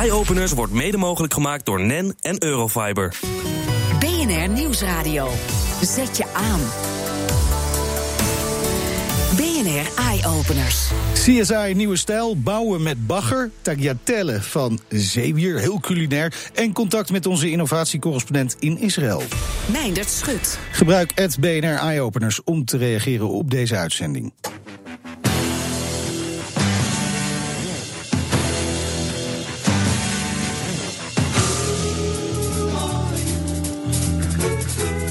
Eye-openers wordt mede mogelijk gemaakt door NEN en Eurofiber. BNR Nieuwsradio. Zet je aan. BNR Eye-openers. CSI Nieuwe Stijl, bouwen met bagger, tagliatelle van zeewier, heel culinair... en contact met onze innovatiecorrespondent in Israël. Meindert Schut. Gebruik het BNR Eye-openers om te reageren op deze uitzending.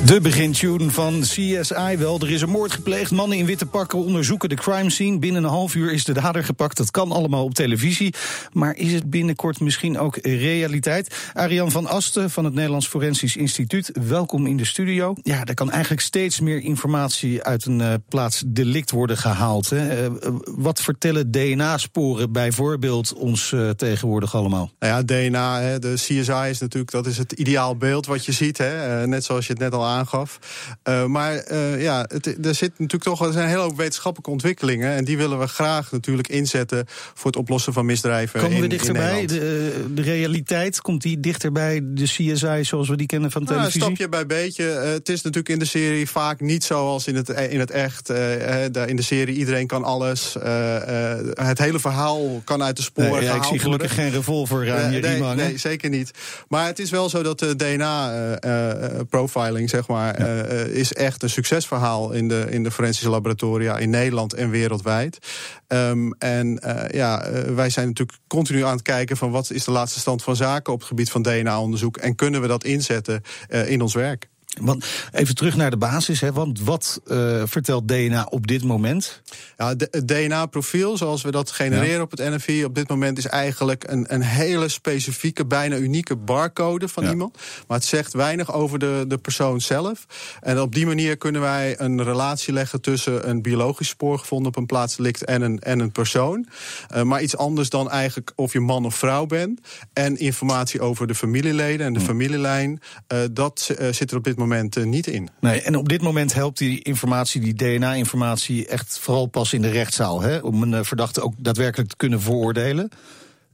De begintune van CSI wel. Er is een moord gepleegd. Mannen in witte pakken onderzoeken de crime scene. Binnen een half uur is de dader gepakt. Dat kan allemaal op televisie. Maar is het binnenkort misschien ook realiteit? Ariane van Asten van het Nederlands Forensisch Instituut. Welkom in de studio. Ja, er kan eigenlijk steeds meer informatie uit een uh, plaats delict worden gehaald. Hè. Uh, wat vertellen DNA-sporen bijvoorbeeld ons tegenwoordig allemaal? Nou ja, DNA, hè, de CSI is natuurlijk dat is het ideaal beeld wat je ziet. Hè. net zoals je het net al aangaf. Uh, maar uh, ja, het, er zit natuurlijk toch er zijn een hele hoop wetenschappelijke ontwikkelingen. En die willen we graag natuurlijk inzetten voor het oplossen van misdrijven. Komen we in, dichterbij? In de, de, realiteit, komt die dichterbij de CSI zoals we die kennen van nou, televisie? stapje bij beetje. Het is natuurlijk in de serie vaak niet zoals in het, in het echt. in de serie iedereen kan alles. het hele verhaal kan uit de sporen nee, ja, Ik zie gelukkig worden. geen revolver aan je nee, riem nee, zeker niet. Maar het is wel zo dat de DNA-profiling, zeg maar, ja. uh, is echt een succesverhaal in de, in de forensische laboratoria in Nederland en wereldwijd. Um, en uh, ja, wij zijn natuurlijk continu aan het kijken van wat is de laatste stand van zaken op het gebied van DNA-onderzoek en kunnen we dat inzetten in ons werk. Want even terug naar de basis, hè, want wat uh, vertelt DNA op dit moment? Ja, het DNA-profiel, zoals we dat genereren ja. op het NFI op dit moment, is eigenlijk een, een hele specifieke, bijna unieke barcode van ja. iemand. Maar het zegt weinig over de, de persoon zelf. En op die manier kunnen wij een relatie leggen tussen een biologisch spoor gevonden op een plaatsdelict en een, en een persoon. Uh, maar iets anders dan eigenlijk of je man of vrouw bent. En informatie over de familieleden en de hm. familielijn. Uh, dat zit er op dit moment uh, niet in. Nee, en op dit moment helpt die informatie, die DNA-informatie, echt vooral pas in de rechtszaal. Hè, om een uh, verdachte ook daadwerkelijk te kunnen veroordelen.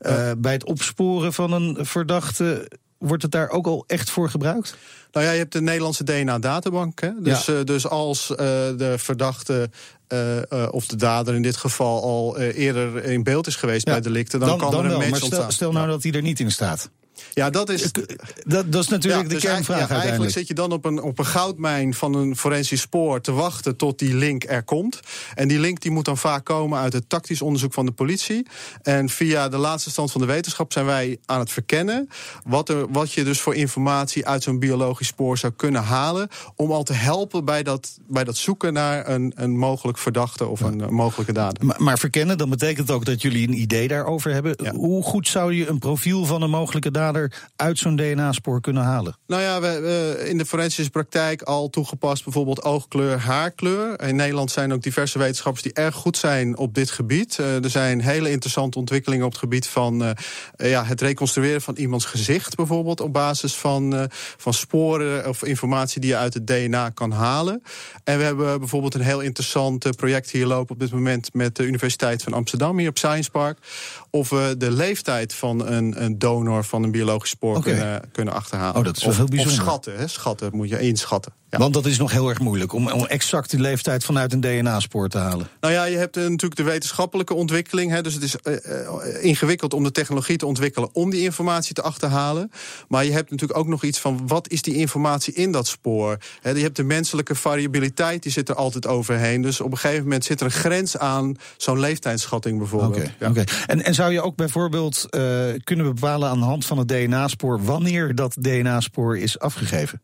Uh, bij het opsporen van een verdachte. Wordt het daar ook al echt voor gebruikt? Nou ja, je hebt de Nederlandse DNA-databank. Dus, ja. uh, dus als uh, de verdachte uh, of de dader in dit geval al eerder in beeld is geweest ja. bij delicten, dan, dan kan dan er een match maar stel, ontstaan. stel nou dat hij er niet in staat. Ja, dat is, dat, dat is natuurlijk ja, de dus kernvraag. Ja, eigenlijk zit je dan op een, op een goudmijn van een forensisch spoor te wachten tot die link er komt. En die link die moet dan vaak komen uit het tactisch onderzoek van de politie. En via de laatste stand van de wetenschap zijn wij aan het verkennen wat, er, wat je dus voor informatie uit zo'n biologisch spoor zou kunnen halen. Om al te helpen bij dat, bij dat zoeken naar een, een mogelijk verdachte of een, een mogelijke dader. Maar, maar, verkennen, dan betekent ook dat jullie een idee daarover hebben. Hoe goed zou je een profiel van een mogelijke dader uit zo'n DNA-spoor kunnen halen? Nou ja, we, we in de forensische praktijk al toegepast bijvoorbeeld oogkleur, haarkleur. In Nederland zijn ook diverse wetenschappers die erg goed zijn op dit gebied. Uh, er zijn hele interessante ontwikkelingen op het gebied van uh, ja, het reconstrueren van iemands gezicht bijvoorbeeld op basis van, uh, van sporen of informatie die je uit het DNA kan halen. En we hebben bijvoorbeeld een heel interessant project hier lopen op dit moment met de Universiteit van Amsterdam hier op Science Park. Of we de leeftijd van een, een donor van een biologisch spoor okay. kunnen, kunnen achterhalen. Oh, dat is wel of, heel bijzonder. Of schatten, hè? schatten moet je inschatten. Ja. Want dat is nog heel erg moeilijk om, om exact die leeftijd vanuit een DNA-spoor te halen. Nou ja, je hebt uh, natuurlijk de wetenschappelijke ontwikkeling. Hè, dus het is uh, uh, ingewikkeld om de technologie te ontwikkelen om die informatie te achterhalen. Maar je hebt natuurlijk ook nog iets van wat is die informatie in dat spoor? Hè, je hebt de menselijke variabiliteit, die zit er altijd overheen. Dus op een gegeven moment zit er een grens aan zo'n leeftijdsschatting bijvoorbeeld. Okay, ja. okay. en, en zou je ook bijvoorbeeld kunnen bepalen aan de hand van het DNA-spoor wanneer dat DNA-spoor is afgegeven?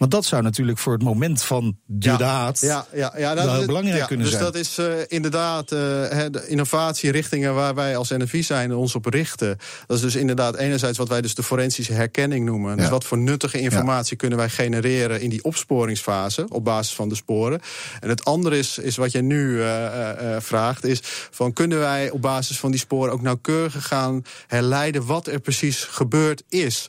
Want dat zou natuurlijk voor het moment van de ja, daad ja, ja, ja, wel heel belangrijk ja, kunnen dus zijn. dat is uh, inderdaad uh, de innovatierichtingen waar wij als NFI zijn ons op richten. Dat is dus inderdaad enerzijds wat wij dus de forensische herkenning noemen. Dus wat voor nuttige informatie kunnen wij genereren in die opsporingsfase op basis van de sporen. En het andere is, is wat jij nu uh, vraagt, is van kunnen wij op basis van die sporen ook nauwkeurig gaan herleiden wat er precies gebeurd is.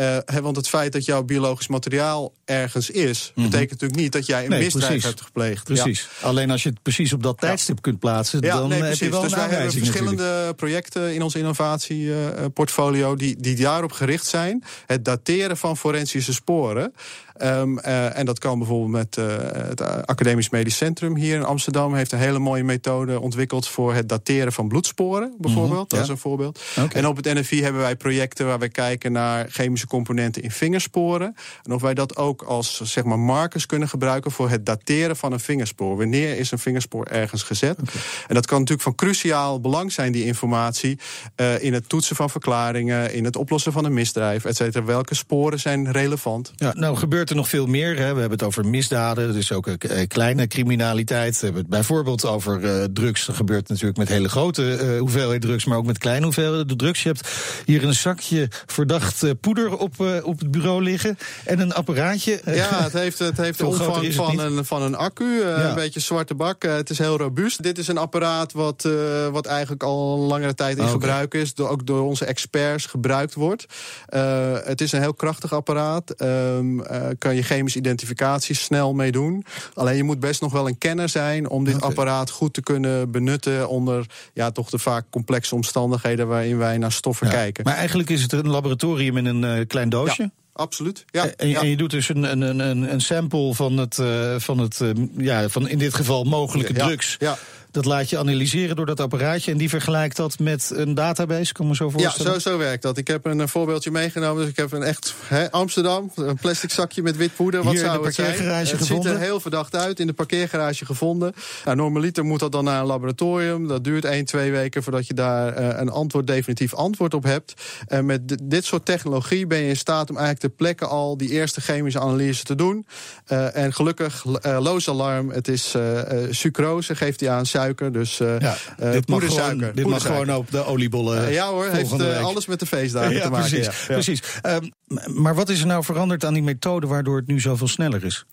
Uh, he, want het feit dat jouw biologisch materiaal ergens is, Mhm. betekent natuurlijk niet dat jij een Nee, misdrijf precies. hebt gepleegd. Precies. Alleen als je het precies op dat tijdstip kunt plaatsen, Ja, dan nee, eh, heb je wel dus een wij hebben verschillende natuurlijk. projecten in ons innovatieportfolio die, die daarop gericht zijn. Het dateren van forensische sporen. Ehm, eh, en dat kan bijvoorbeeld met eh, het Academisch Medisch Centrum hier in Amsterdam. Heeft een hele mooie methode ontwikkeld voor het dateren van bloedsporen, bijvoorbeeld. Dat Mhm, ja. is een voorbeeld. En op het NFI hebben wij projecten waar we kijken naar chemische componenten in vingersporen. En of wij dat ook als zeg maar, markers kunnen gebruiken voor het dateren van een vingerspoor. Wanneer is een vingerspoor ergens gezet? En dat kan natuurlijk van cruciaal belang zijn, die informatie, eh, in het toetsen van verklaringen, in het oplossen van een misdrijf, et cetera. Welke sporen zijn relevant? Ja, nou gebeurt er nog veel meer. Hè. We hebben het over misdaden, dus ook eh, kleine criminaliteit. We hebben het bijvoorbeeld over eh, drugs. Dat gebeurt natuurlijk met hele grote eh, hoeveelheid drugs, maar ook met kleine hoeveelheden drugs. Je hebt hier een zakje verdacht eh, poeder op, eh, op het bureau liggen en een apparaatje. eh, Ja, het heeft, het heeft de omvang het van een, van een accu. eh, Ja. Een beetje zwarte bak. eh, het is heel robuust. Dit is een apparaat wat, eh, wat eigenlijk al een langere tijd in Oké. gebruik is. Door, ook door onze experts gebruikt wordt. Eh, het is een heel krachtig apparaat. Ehm eh, kan je chemische identificatie snel mee doen. Alleen je moet best nog wel een kenner zijn om dit apparaat goed te kunnen benutten onder ja, toch de vaak complexe omstandigheden waarin wij naar stoffen Ja. kijken. Maar eigenlijk is het een laboratorium in een eh, klein doosje. Ja, absoluut. Ja, en, ja. en je doet dus een, een, een, een sample van het, eh, van het eh, ja, van in dit geval mogelijke Ja, drugs. ja. Dat laat je analyseren door dat apparaatje en die vergelijkt dat met een database, kan ik me zo Ja, voorstellen. zo, zo werkt dat. Ik heb een, voorbeeldje meegenomen. Dus ik heb een echt Amsterdam, een plastic zakje met wit poeder. Wat Hier in zou de het zijn? parkeergarage Het gevonden? ziet er heel verdacht uit. In de parkeergarage gevonden. Nou, normaliter moet dat dan naar een laboratorium. Dat duurt 1, 2 weken voordat je daar eh, een antwoord, definitief antwoord op hebt. En met di- dit soort technologie ben je in staat om eigenlijk ter plekke al die eerste chemische analyse te doen. Eh, en gelukkig, uh, loos alarm. Het is sucrose, geeft hij aan suiker. Dus eh, Ja, eh, dit mag, gewoon, dit mag gewoon op de oliebollen. Eh, ja hoor, heeft alles met de feestdagen te maken. precies. precies. Ehm, maar wat is er nou veranderd aan die methode waardoor het nu zoveel sneller is?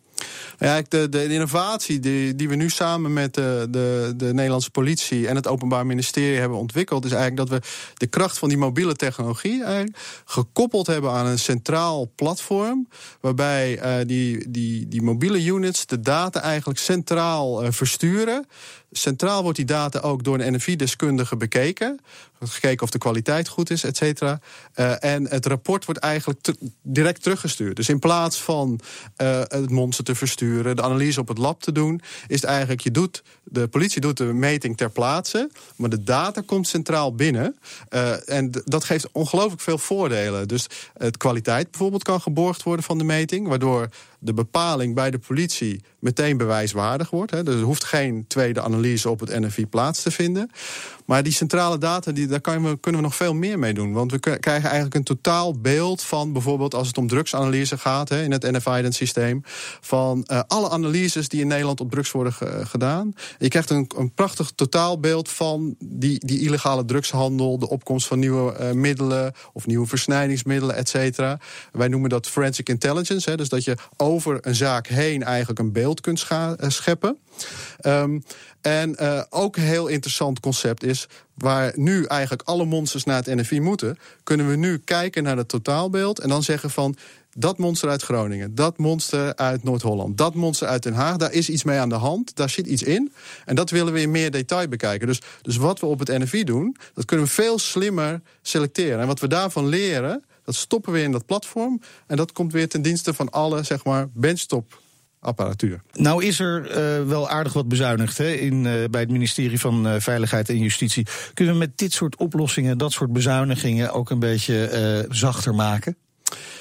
Ja, de, de innovatie die, die we nu samen met de, de, de Nederlandse politie en het Openbaar Ministerie hebben ontwikkeld, is eigenlijk dat we de kracht van die mobiele technologie eigenlijk gekoppeld hebben aan een centraal platform. Waarbij die, die, die mobiele units de data eigenlijk centraal versturen. Centraal wordt die data ook door een NFI-deskundige bekeken. Wordt gekeken of de kwaliteit goed is, et cetera. Eh, en het rapport wordt eigenlijk direct teruggestuurd. Dus in plaats van eh, het monster te versturen, de analyse op het lab te doen, is het eigenlijk, je doet, de politie doet de meting ter plaatse, maar de data komt centraal binnen. Eh, en dat geeft ongelooflijk veel voordelen. Dus het kwaliteit bijvoorbeeld kan geborgd worden van de meting, waardoor de bepaling bij de politie meteen bewijswaardig wordt. Hè. Dus er hoeft geen tweede analyse op het NFI plaats te vinden. Maar die centrale data, die, daar kan we, kunnen we nog veel meer mee doen. Want we krijgen eigenlijk een totaal beeld van bijvoorbeeld als het om drugsanalyse gaat hè, in het NF-Ident systeem. Van eh, alle analyses die in Nederland op drugs worden ge- gedaan. Je krijgt een, een prachtig totaalbeeld van die, die illegale drugshandel, de opkomst van nieuwe eh, middelen of nieuwe versnijdingsmiddelen, et cetera. Wij noemen dat forensic intelligence. Hè, dus dat je over een zaak heen eigenlijk een beeld kunt eh, scheppen. Ehm, en eh, ook een heel interessant concept is, waar nu eigenlijk alle monsters naar het NFI moeten, kunnen we nu kijken naar het totaalbeeld en dan zeggen van. Dat monster uit Groningen, dat monster uit Noord-Holland, dat monster uit Den Haag, daar is iets mee aan de hand, daar zit iets in. En dat willen we in meer detail bekijken. Dus, dus wat we op het NFI doen, dat kunnen we veel slimmer selecteren. En wat we daarvan leren, dat stoppen we in dat platform. En dat komt weer ten dienste van alle, zeg maar, benchtop apparatuur. Nou is er eh, wel aardig wat bezuinigd hè, in, eh, bij het ministerie van eh, Veiligheid en Justitie. Kunnen we met dit soort oplossingen, dat soort bezuinigingen ook een beetje zachter maken?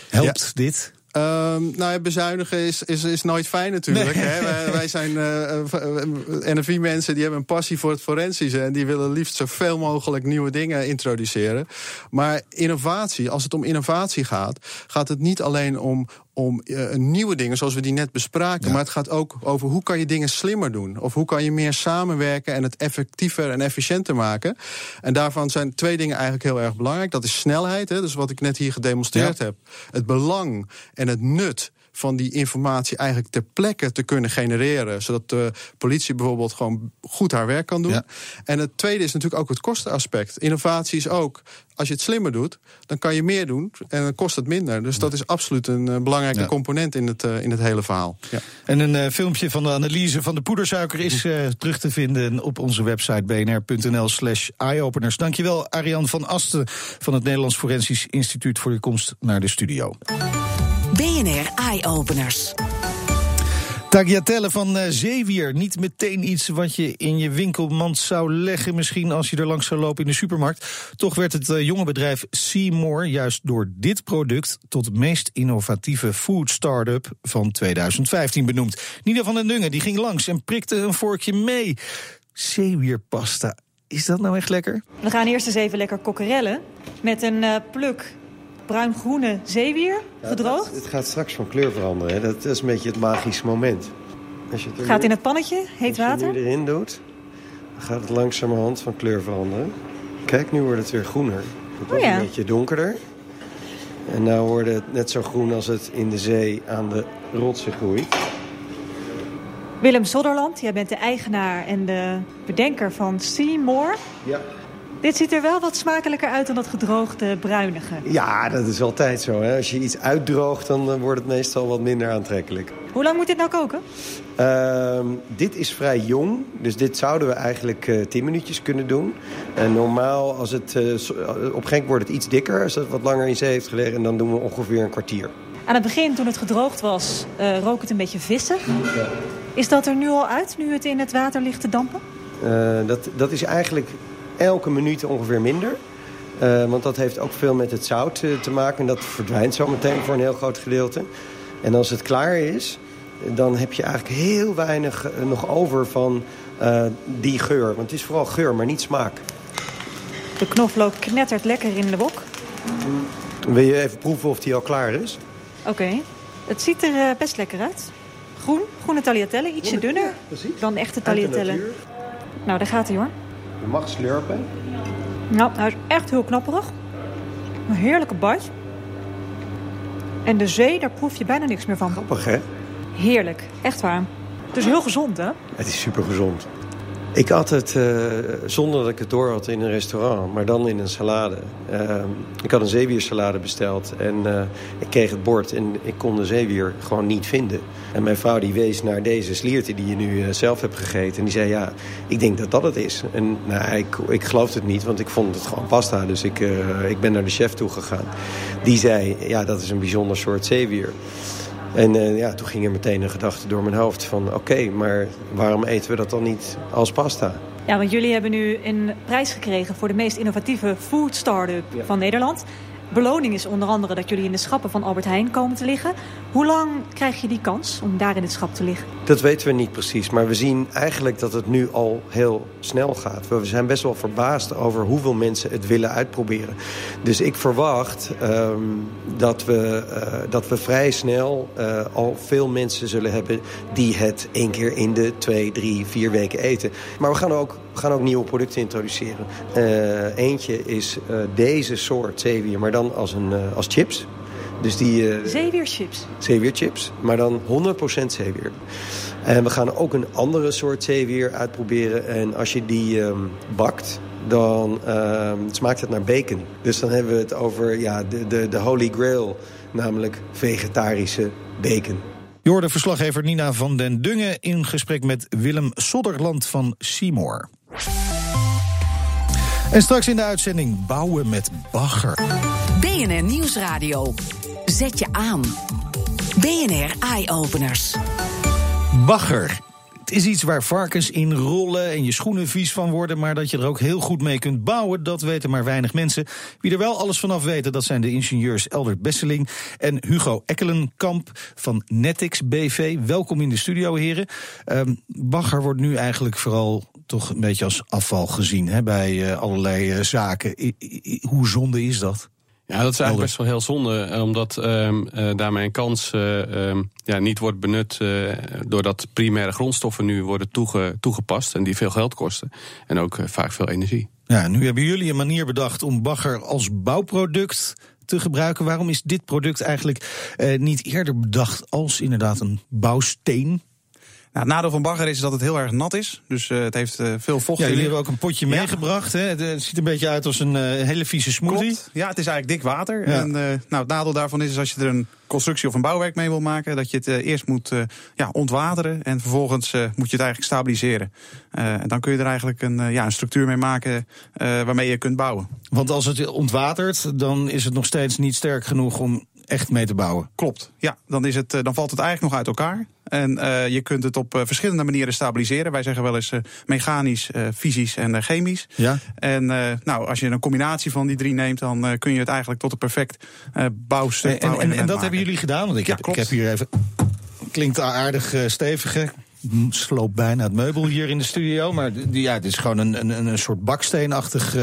Helpt dit? Ehm, nou ja, bezuinigen is, is, is nooit fijn natuurlijk. Nee. Hè? Wij, wij zijn uh, NFI-mensen die hebben een passie voor het forensische... en die willen liefst zoveel mogelijk nieuwe dingen introduceren. Maar innovatie, als het om innovatie gaat... gaat het niet alleen om, om uh, nieuwe dingen zoals we die net bespraken... Ja. maar het gaat ook over hoe kan je dingen slimmer doen... of hoe kan je meer samenwerken en het effectiever en efficiënter maken. En daarvan zijn twee dingen eigenlijk heel erg belangrijk. Dat is snelheid, hè, dus wat ik net hier gedemonstreerd ja. heb. Het belang en het nut van die informatie eigenlijk ter plekke te kunnen genereren. Zodat de politie bijvoorbeeld gewoon goed haar werk kan doen. En het tweede is natuurlijk ook het kostenaspect. Innovatie is ook, als je het slimmer doet, dan kan je meer doen en dan kost het minder. Dus dat is absoluut een uh, belangrijke component in het, uh, in het hele verhaal. Ja. En een uh, filmpje van de analyse van de poedersuiker is terug te vinden op onze website bnr.nl slash eyeopeners. Dankjewel Ariane van Asten van het Nederlands Forensisch Instituut voor je komst naar de studio. BNR Eyeopeners. Tagliatelle van uh, zeewier. Niet meteen iets wat je in je winkelmand zou leggen, misschien als je er langs zou lopen in de supermarkt. Toch werd het uh, jonge bedrijf Seymour juist door dit product tot het meest innovatieve food start-up van 2015 benoemd. Nina van den Dungen die ging langs en prikte een vorkje mee. Zeewierpasta. Is dat nou echt lekker? We gaan eerst eens even lekker kokkerellen met een uh, pluk bruin-groene zeewier, gedroogd. het gaat straks van kleur veranderen. Hè? Dat is een beetje het magische moment. Als je het gaat in het pannetje, heet water. Als je het erin doet, dan gaat het langzamerhand van kleur veranderen. Kijk, nu wordt het weer groener. Het wordt oh ja. een beetje donkerder. En nu wordt het net zo groen als het in de zee aan de rotsen groeit. Willem Sodderland, jij bent de eigenaar en de bedenker van Seymour. Ja. Dit ziet er wel wat smakelijker uit dan dat gedroogde bruinige. Ja, dat is altijd zo. Hè? Als je iets uitdroogt, dan wordt het meestal wat minder aantrekkelijk. Hoe lang moet dit nou koken? Uh, dit is vrij jong, dus dit zouden we eigenlijk uh, 10 minuutjes kunnen doen. En normaal, als het, uh, op wordt het iets dikker. Als het wat langer in zee heeft gelegen, en dan doen we ongeveer een kwartier. Aan het begin, toen het gedroogd was, rook het een beetje vissig. Ja. Is dat er nu al uit, nu het in het water ligt te dampen? dat, dat is eigenlijk elke minuut ongeveer minder. Uh, want dat heeft ook veel met het zout uh, te maken. En dat verdwijnt zo meteen voor een heel groot gedeelte. En als het klaar is, dan heb je eigenlijk heel weinig uh, nog over van die geur. Want het is vooral geur, maar niet smaak. De knoflook knettert lekker in de wok. Wil je even proeven of die al klaar is? Oké. Okay. Het ziet er best lekker uit. Groen, groene tagliatelle, ietsje dunner ja, dan echte tagliatelle. Nou, daar gaat hij hoor. Je mag slurpen. Nou, hij is echt heel knapperig. Een heerlijke bite. En de zee, daar proef je bijna niks meer van. Grappig, hè? Heerlijk, echt waar. Het is heel gezond, hè? Het is super gezond. Ik had het uh, zonder dat ik het door had in een restaurant, maar dan in een salade. Uh, ik had een zeewiersalade besteld en uh, ik kreeg het bord en ik kon de zeewier gewoon niet vinden. En mijn vrouw die wees naar deze slierte die je nu zelf hebt gegeten. En die zei, ja, ik denk dat dat het is. En nou, ik, ik geloofde het niet, want ik vond het gewoon pasta. Dus ik, ik ben naar de chef toe gegaan. Die zei, ja, dat is een bijzonder soort zeewier. En uh, ja, toen ging er meteen een gedachte door mijn hoofd van... oké, okay, maar waarom eten we dat dan niet als pasta? Ja, want jullie hebben nu een prijs gekregen... voor de meest innovatieve food start-up ja. van Nederland beloning is onder andere dat jullie in de schappen van Albert Heijn komen te liggen. Hoe lang krijg je die kans om daar in het schap te liggen? Dat weten we niet precies, maar we zien eigenlijk dat het nu al heel snel gaat. We zijn best wel verbaasd over hoeveel mensen het willen uitproberen. Dus ik verwacht um, dat, we, uh, dat we vrij snel uh, al veel mensen zullen hebben... die het één keer in de twee, drie, vier weken eten. Maar we gaan ook we gaan ook nieuwe producten introduceren. Uh, eentje is deze soort zeewier, maar dan als, een, als chips. Dus die, zeewierchips? Zeewierchips, maar dan 100% zeewier. En we gaan ook een andere soort zeewier uitproberen. En als je die um, bakt, dan uh, smaakt het naar bacon. Dus dan hebben we het over ja, de, de, de holy grail, namelijk vegetarische bacon. Je verslaggever Nina van den Dungen in gesprek met Willem Sodderland van Seymour. En straks in de uitzending bouwen met bagger. BNR Nieuwsradio. Zet je aan. BNR Eye Openers. Bagger. Het is iets waar varkens in rollen en je schoenen vies van worden, maar dat je er ook heel goed mee kunt bouwen, dat weten maar weinig mensen. Wie er wel alles vanaf weten, dat zijn de ingenieurs Eldert Besseling en Hugo Ekkelenkamp van Netix BV. Welkom in de studio, heren. Um, bagger wordt nu eigenlijk vooral toch een beetje als afval gezien hè, bij uh, allerlei uh, zaken. Hoe zonde is dat? Ja, dat is eigenlijk best wel heel zonde, eh, omdat um, uh, daarmee een kans uh, um, ja, niet wordt benut doordat primaire grondstoffen nu worden toege, toegepast en die veel geld kosten en ook vaak veel energie. Ja, nu hebben jullie een manier bedacht om bagger als bouwproduct te gebruiken. Waarom is dit product eigenlijk niet eerder bedacht als inderdaad een bouwsteen? Nou, het nadeel van bagger is dat het heel erg nat is. Dus uh, het heeft uh, veel vocht. Ja, jullie hebben ook een potje ja. meegebracht. Hè? Het ziet een beetje uit als een uh, hele vieze smoothie. Klopt. Ja, het is eigenlijk dik water. Ja. En nou, het nadeel daarvan is, is als je er een constructie of een bouwwerk mee wil maken, dat je het eerst moet ja, ontwateren. En vervolgens moet je het eigenlijk stabiliseren. en dan kun je er eigenlijk een, ja, een structuur mee maken waarmee je kunt bouwen. Want als het ontwatert, dan is het nog steeds niet sterk genoeg om echt mee te bouwen. Klopt, ja. Dan, is het, dan valt het eigenlijk nog uit elkaar. En uh, je kunt het op uh, verschillende manieren stabiliseren. Wij zeggen wel eens uh, mechanisch, fysisch en chemisch. Ja. En nou, als je een combinatie van die drie neemt, dan kun je het eigenlijk tot een perfect bouwstuk En, en, en, dat hebben jullie gedaan? Want ik, ja, heb, ik heb hier even. Klinkt aardig stevig. Hè? Sloop bijna het meubel hier in de studio. Maar ja, het is gewoon een, een, een soort baksteenachtig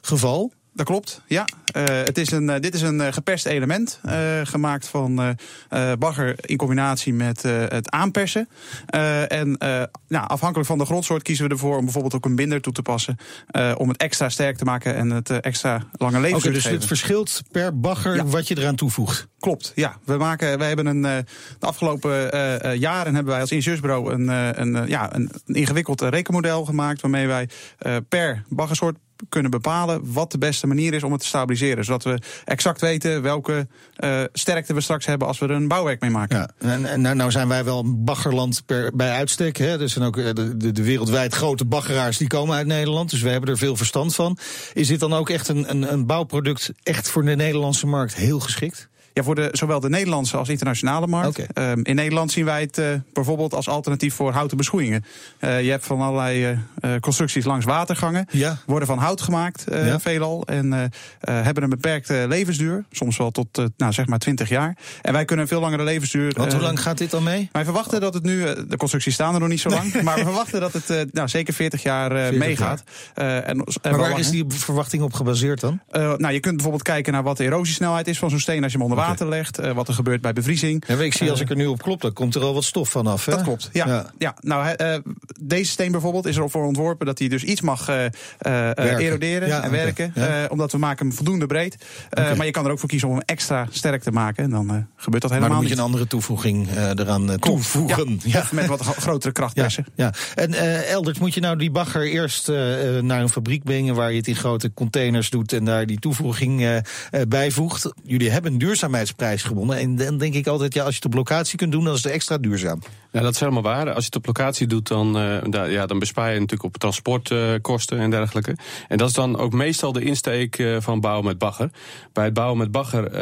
geval. Dat klopt, ja. Uh, het is een, uh, dit is een uh, geperst element, gemaakt van bagger in combinatie met het aanpersen. en nou, afhankelijk van de grondsoort kiezen we ervoor om bijvoorbeeld ook een binder toe te passen. om het extra sterk te maken en het extra lange levensduur okay, dus te geven. het verschilt per bagger ja. wat je eraan toevoegt? Klopt, ja. We, maken, we hebben een, de afgelopen jaren hebben wij als ingenieursbureau een, een, ja, een ingewikkeld rekenmodel gemaakt. Waarmee wij per baggersoort kunnen bepalen wat de beste manier is om het te stabiliseren. Zodat we exact weten welke uh, sterkte we straks hebben als we er een bouwwerk mee maken. En, nou, nou zijn wij wel baggerland per, bij uitstek. Hè? Er zijn ook de, de, de, wereldwijd grote baggeraars die komen uit Nederland. Dus we hebben er veel verstand van. Is dit dan ook echt een, een, een bouwproduct echt voor de Nederlandse markt heel geschikt? Ja, voor de, zowel de Nederlandse als internationale markt. Okay. Um, in Nederland zien wij het uh, bijvoorbeeld als alternatief voor houten beschoeien. Uh, je hebt van allerlei uh, constructies langs watergangen. Ja. Worden van hout gemaakt, ja. veelal. En hebben een beperkte levensduur. Soms wel tot, nou, zeg maar 20 jaar. En wij kunnen een veel langere levensduur. Want hoe lang gaat dit dan mee? Wij verwachten dat het nu, de constructies staan er nog niet zo lang. maar we verwachten dat het nou, zeker 40 jaar 40 meegaat. en, en maar waar is die verwachting op gebaseerd dan? nou, je kunt bijvoorbeeld kijken naar wat de erosiesnelheid is van zo'n steen als je hem onder water legt, uh, wat er gebeurt bij bevriezing. Ja, ik zie als ik er nu op klop, dan komt er al wat stof vanaf. Hè? Dat klopt, ja. ja. ja nou, uh, deze steen bijvoorbeeld is ervoor ontworpen dat hij dus iets mag eroderen ja, en okay. werken. Ja. omdat we maken hem voldoende breed. Okay. Maar je kan er ook voor kiezen om hem extra sterk te maken. En dan gebeurt dat helemaal maar dan moet je een andere toevoeging eraan toevoegen. Ja, met wat grotere krachtpersen. Ja, En Eldert, moet je nou die bagger eerst naar een fabriek brengen... waar je het in grote containers doet en daar die toevoeging bijvoegt? Jullie hebben een duurzaamheidsprijs gewonnen. En dan denk ik altijd, ja, als je het op locatie kunt doen, dan is het extra duurzaam. Ja, dat is helemaal waar. Als je het op locatie doet, dan, da, ja, dan bespaar je natuurlijk op transportkosten uh, en dergelijke. En dat is dan ook meestal de insteek uh, van bouwen met bagger. Bij het bouwen met bagger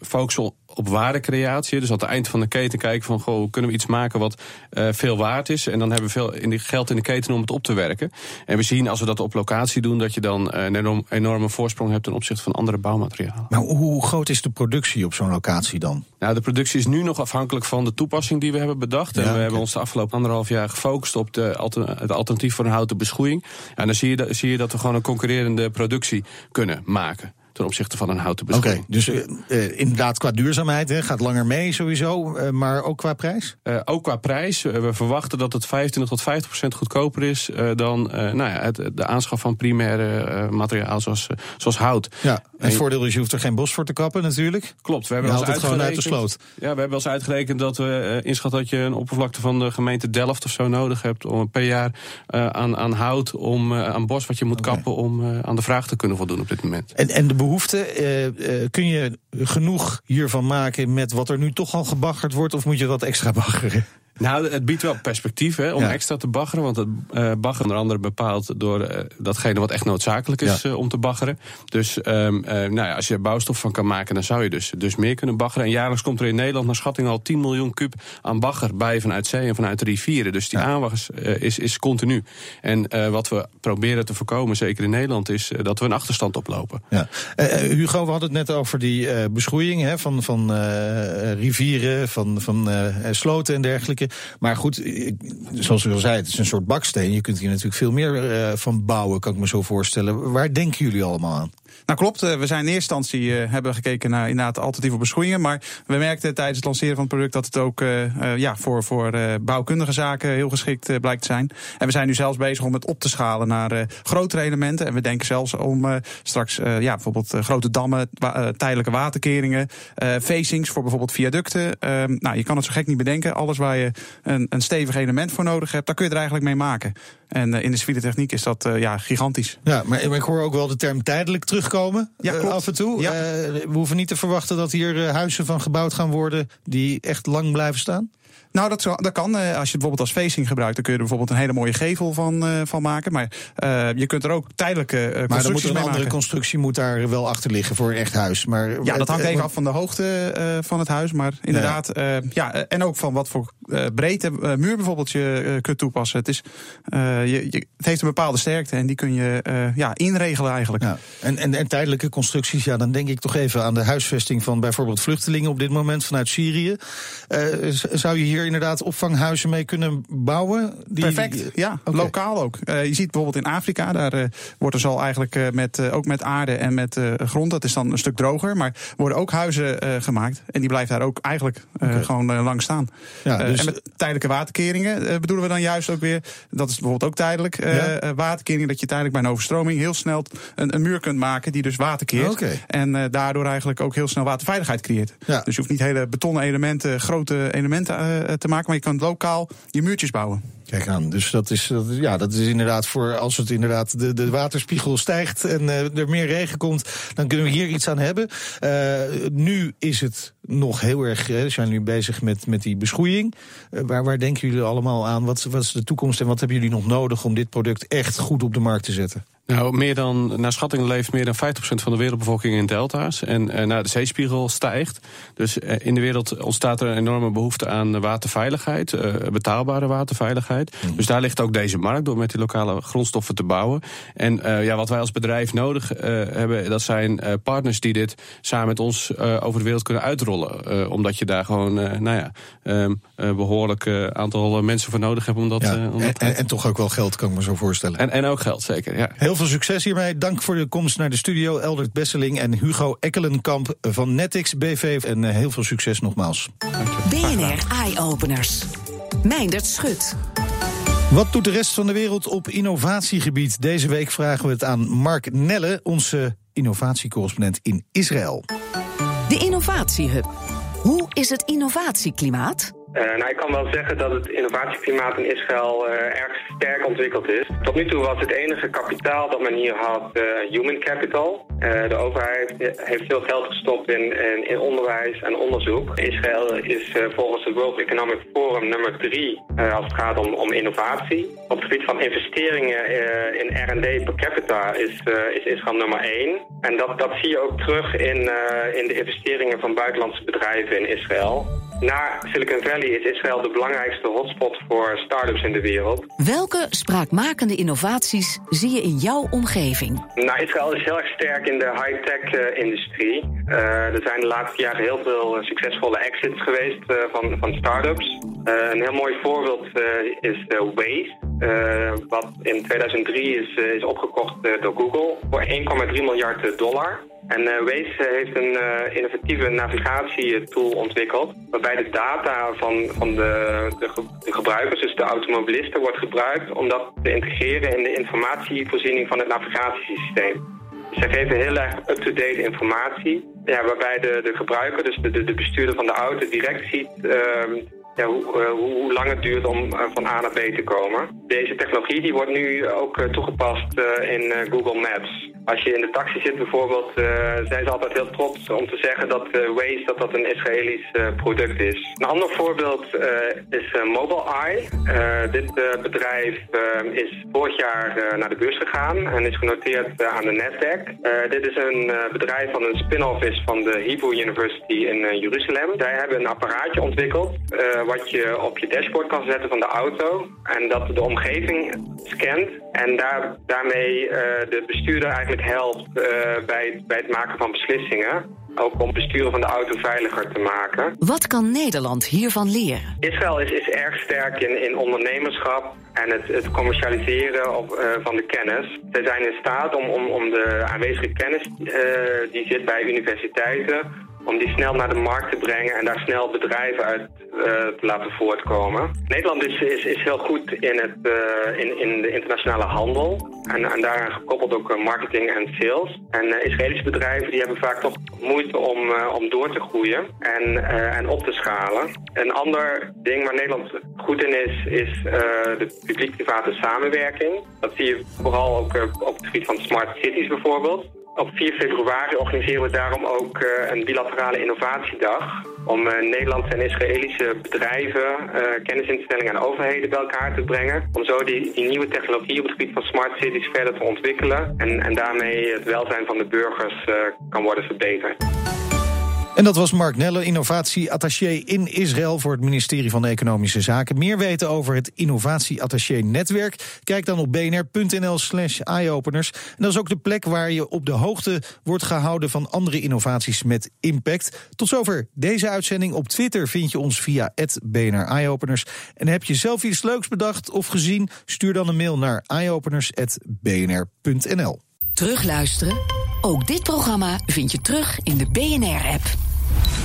focussen op waardecreatie. Dus aan het eind van de keten kijken van goh, kunnen we iets maken wat uh, veel waard is. En dan hebben we veel in de, geld in de keten om het op te werken. En we zien als we dat op locatie doen, dat je dan een enorm, enorme voorsprong hebt ten opzichte van andere bouwmaterialen. Maar hoe groot is de productie op zo'n locatie dan? Nou, de productie is nu nog afhankelijk van de toepassing die we hebben bedacht. En we okay. hebben ons de afgelopen anderhalf jaar gefocust op de, het alternatief voor een houten beschoeiing. En dan zie je, zie je dat we gewoon een concurrerende productie kunnen maken ten opzichte van een houten beschoeiing. Oké, okay, dus uh, inderdaad qua duurzaamheid hè, gaat langer mee sowieso, uh, maar ook qua prijs? Uh, ook qua prijs. we verwachten dat het 25 tot 50 procent goedkoper is dan nou ja, het, de aanschaf van primaire materiaal zoals, zoals hout. Ja, en het voordeel is je hoeft er geen bos voor te kappen natuurlijk. Klopt, we hebben je het gewoon uit de sloot. Ja, we hebben wel eens uitgerekend dat we inschat dat je een oppervlakte van de gemeente Delft of zo nodig hebt om per jaar aan, aan hout, om, aan bos wat je moet okay. kappen om aan de vraag te kunnen voldoen op dit moment. En, en de behoefte. Uh, uh, kun je genoeg hiervan maken met wat er nu toch al gebaggerd wordt, of moet je wat extra baggeren? Nou, het biedt wel perspectief hè, om ja. extra te baggeren. Want het uh, baggeren onder andere bepaald door uh, datgene wat echt noodzakelijk is ja. uh, om te baggeren. Dus um, nou ja, als je er bouwstof van kan maken, dan zou je dus, dus meer kunnen baggeren. En jaarlijks komt er in Nederland naar schatting al 10 miljoen kub aan bagger bij vanuit zee en vanuit de rivieren. Dus die ja. aanwas is, is continu. En wat we proberen te voorkomen, zeker in Nederland, is dat we een achterstand oplopen. Ja. Hugo, we hadden het net over die beschoeiing hè, van, van rivieren, van, van sloten en dergelijke. Maar goed, zoals u al zei, het is een soort baksteen. Je kunt hier natuurlijk veel meer uh, van bouwen, kan ik me zo voorstellen. Waar denken jullie allemaal aan? Nou klopt, we zijn in eerste instantie hebben gekeken naar inderdaad alternatieve beschoeien. Maar we merkten tijdens het lanceren van het product dat het ook ja, voor, voor bouwkundige zaken heel geschikt blijkt te zijn. En we zijn nu zelfs bezig om het op te schalen naar grotere elementen. En we denken zelfs om straks ja, bijvoorbeeld grote dammen, tijdelijke waterkeringen, facings voor bijvoorbeeld viaducten. Ehm, nou, je kan het zo gek niet bedenken. Alles waar je een, een stevig element voor nodig hebt, daar kun je er eigenlijk mee maken. En in de civiele techniek is dat ja, gigantisch. Ja, maar ik hoor ook wel de term tijdelijk terugkomen ja, klopt. af en toe. Ja. we hoeven niet te verwachten dat hier huizen van gebouwd gaan worden die echt lang blijven staan? Nou, dat, dat kan. Als je het bijvoorbeeld als facing gebruikt, dan kun je er bijvoorbeeld een hele mooie gevel van, uh, van maken. Maar uh, je kunt er ook tijdelijke constructies maar dan moet een andere maken. constructie moet daar wel achter liggen voor een echt huis. Maar ja, dat hangt even af van de hoogte van het huis. Maar inderdaad, ja, ja en ook van wat voor breedte muur bijvoorbeeld je kunt toepassen. Het, is, je, je, het heeft een bepaalde sterkte en die kun je ja, inregelen eigenlijk. Ja. En, en, en tijdelijke constructies, ja, dan denk ik toch even aan de huisvesting van bijvoorbeeld vluchtelingen op dit moment vanuit Syrië. zou je hier inderdaad opvanghuizen mee kunnen bouwen? Die... Perfect, ja. Okay. Lokaal ook. Uh, je ziet bijvoorbeeld in Afrika, daar uh, wordt er zo eigenlijk uh, met, ook met aarde en met grond, dat is dan een stuk droger, maar worden ook huizen gemaakt. En die blijft daar ook eigenlijk okay. gewoon lang staan. Ja, dus... en met tijdelijke waterkeringen bedoelen we dan juist ook weer, dat is bijvoorbeeld ook tijdelijk, ja? waterkering, dat je tijdelijk bij een overstroming heel snel een, een muur kunt maken die dus water keert. Okay. En daardoor eigenlijk ook heel snel waterveiligheid creëert. Ja. Dus je hoeft niet hele betonnen elementen, grote elementen te maken, maar je kan lokaal je muurtjes bouwen. Dus dat is, dat is, ja, dat is inderdaad voor als het inderdaad de, de waterspiegel stijgt en uh, er meer regen komt, dan kunnen we hier iets aan hebben. Uh, nu is het nog heel erg, we zijn nu bezig met, met die beschoeiing. Uh, waar, waar denken jullie allemaal aan? Wat, wat is de toekomst en wat hebben jullie nog nodig om dit product echt goed op de markt te zetten? Nou, meer dan, naar schatting leeft meer dan 50% van de wereldbevolking in delta's. En uh, nou, de zeespiegel stijgt. Dus in de wereld ontstaat er een enorme behoefte aan waterveiligheid, betaalbare waterveiligheid. Mm. Dus daar ligt ook deze markt door met die lokale grondstoffen te bouwen. En ja, wat wij als bedrijf nodig hebben, dat zijn partners die dit samen met ons over de wereld kunnen uitrollen. omdat je daar gewoon, nou ja, um, behoorlijk aantal mensen voor nodig hebt om dat, ja, om dat en, en, toch ook wel geld, kan ik me zo voorstellen. En, en ook geld, zeker, ja. Heel veel succes hiermee. Dank voor de komst naar de studio. Eldert Besseling en Hugo Ekkelenkamp van Netix BV. En heel veel succes nogmaals. BNR Eye Openers. Meindert Schut. Wat doet de rest van de wereld op innovatiegebied? Deze week vragen we het aan Mark Nelle, onze innovatiecorrespondent in Israël. De Innovatiehub. Hoe is het innovatieklimaat? Uh, nou, ik kan wel zeggen dat het innovatieklimaat in Israël uh, erg sterk ontwikkeld is. Tot nu toe was het enige kapitaal dat men hier had uh, human capital. de overheid heeft veel geld gestopt in, in, in onderwijs en onderzoek. Israël is volgens het World Economic Forum nummer drie als het gaat om, om innovatie. Op het gebied van investeringen in R&D per capita is, is Israël nummer één. En dat, dat zie je ook terug in, in de investeringen van buitenlandse bedrijven in Israël. Na Silicon Valley is Israël de belangrijkste hotspot voor start-ups in de wereld. Welke spraakmakende innovaties zie je in jouw omgeving? Nou, Israël is heel erg sterk in de high-tech-industrie. Uh, er zijn de laatste jaren heel veel succesvolle exits geweest uh, van, van start-ups. Uh, een heel mooi voorbeeld is Waze. wat in 2003 is, is opgekocht door Google voor 1,3 miljard dollar. En uh, Waze heeft een uh, innovatieve navigatietool ontwikkeld... waarbij de data van, van de, de, gebruikers, dus de automobilisten, wordt gebruikt... om dat te integreren in de informatievoorziening van het navigatiesysteem. Dus zij geven heel erg up-to-date informatie... Ja, waarbij de, de gebruiker, dus de, de bestuurder van de auto, direct ziet... Uh, ja, hoe, uh, hoe, lang het duurt om van A naar B te komen. Deze technologie die wordt nu ook toegepast in Google Maps. Als je in de taxi zit bijvoorbeeld, zijn ze altijd heel trots om te zeggen dat Waze dat dat een Israëlisch product is. Een ander voorbeeld is Mobileye. dit bedrijf is vorig jaar naar de beurs gegaan en is genoteerd aan de Nasdaq. dit is een bedrijf van een spin-off is van de Hebrew University in Jeruzalem. Zij hebben een apparaatje ontwikkeld wat je op je dashboard kan zetten van de auto. En dat de omgeving scant. En daar, daarmee de bestuurder eigenlijk helpt uh, bij, bij het maken van beslissingen. ook om besturen van de auto veiliger te maken. Wat kan Nederland hiervan leren? Israël is, is erg sterk in, in ondernemerschap en het, het commercialiseren op, uh, van de kennis. Ze zijn in staat om, om, om de aanwezige kennis uh, die zit bij universiteiten om die snel naar de markt te brengen en daar snel bedrijven uit uh, te laten voortkomen. Nederland is, is, is heel goed in, het, uh, in, in de internationale handel en, en daaraan gekoppeld ook marketing en sales. En Israëlische bedrijven die hebben vaak toch moeite om, om door te groeien en, en op te schalen. Een ander ding waar Nederland goed in is, is de publiek-private samenwerking. Dat zie je vooral ook op het gebied van smart cities bijvoorbeeld. Op 4 februari organiseren we daarom ook uh, een bilaterale innovatiedag. Om uh, Nederlandse en Israëlische bedrijven, uh, kennisinstellingen en overheden bij elkaar te brengen. Om zo die, die, nieuwe technologie op het gebied van smart cities verder te ontwikkelen. En, en daarmee het welzijn van de burgers kan worden verbeterd. En dat was Mark Nelle, innovatieattaché in Israël voor het ministerie van Economische Zaken. Meer weten over het innovatieattaché-netwerk? Kijk dan op bnr.nl/slash eyeopeners. En dat is ook de plek waar je op de hoogte wordt gehouden van andere innovaties met impact. Tot zover deze uitzending. Op Twitter vind je ons via BNR Eyeopeners. En heb je zelf iets leuks bedacht of gezien? Stuur dan een mail naar eyeopeners.bnr.nl. Terugluisteren? Ook dit programma vind je terug in de BNR-app.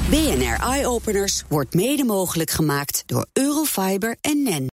BNR Eye Openers wordt mede mogelijk gemaakt door Eurofiber en NEN.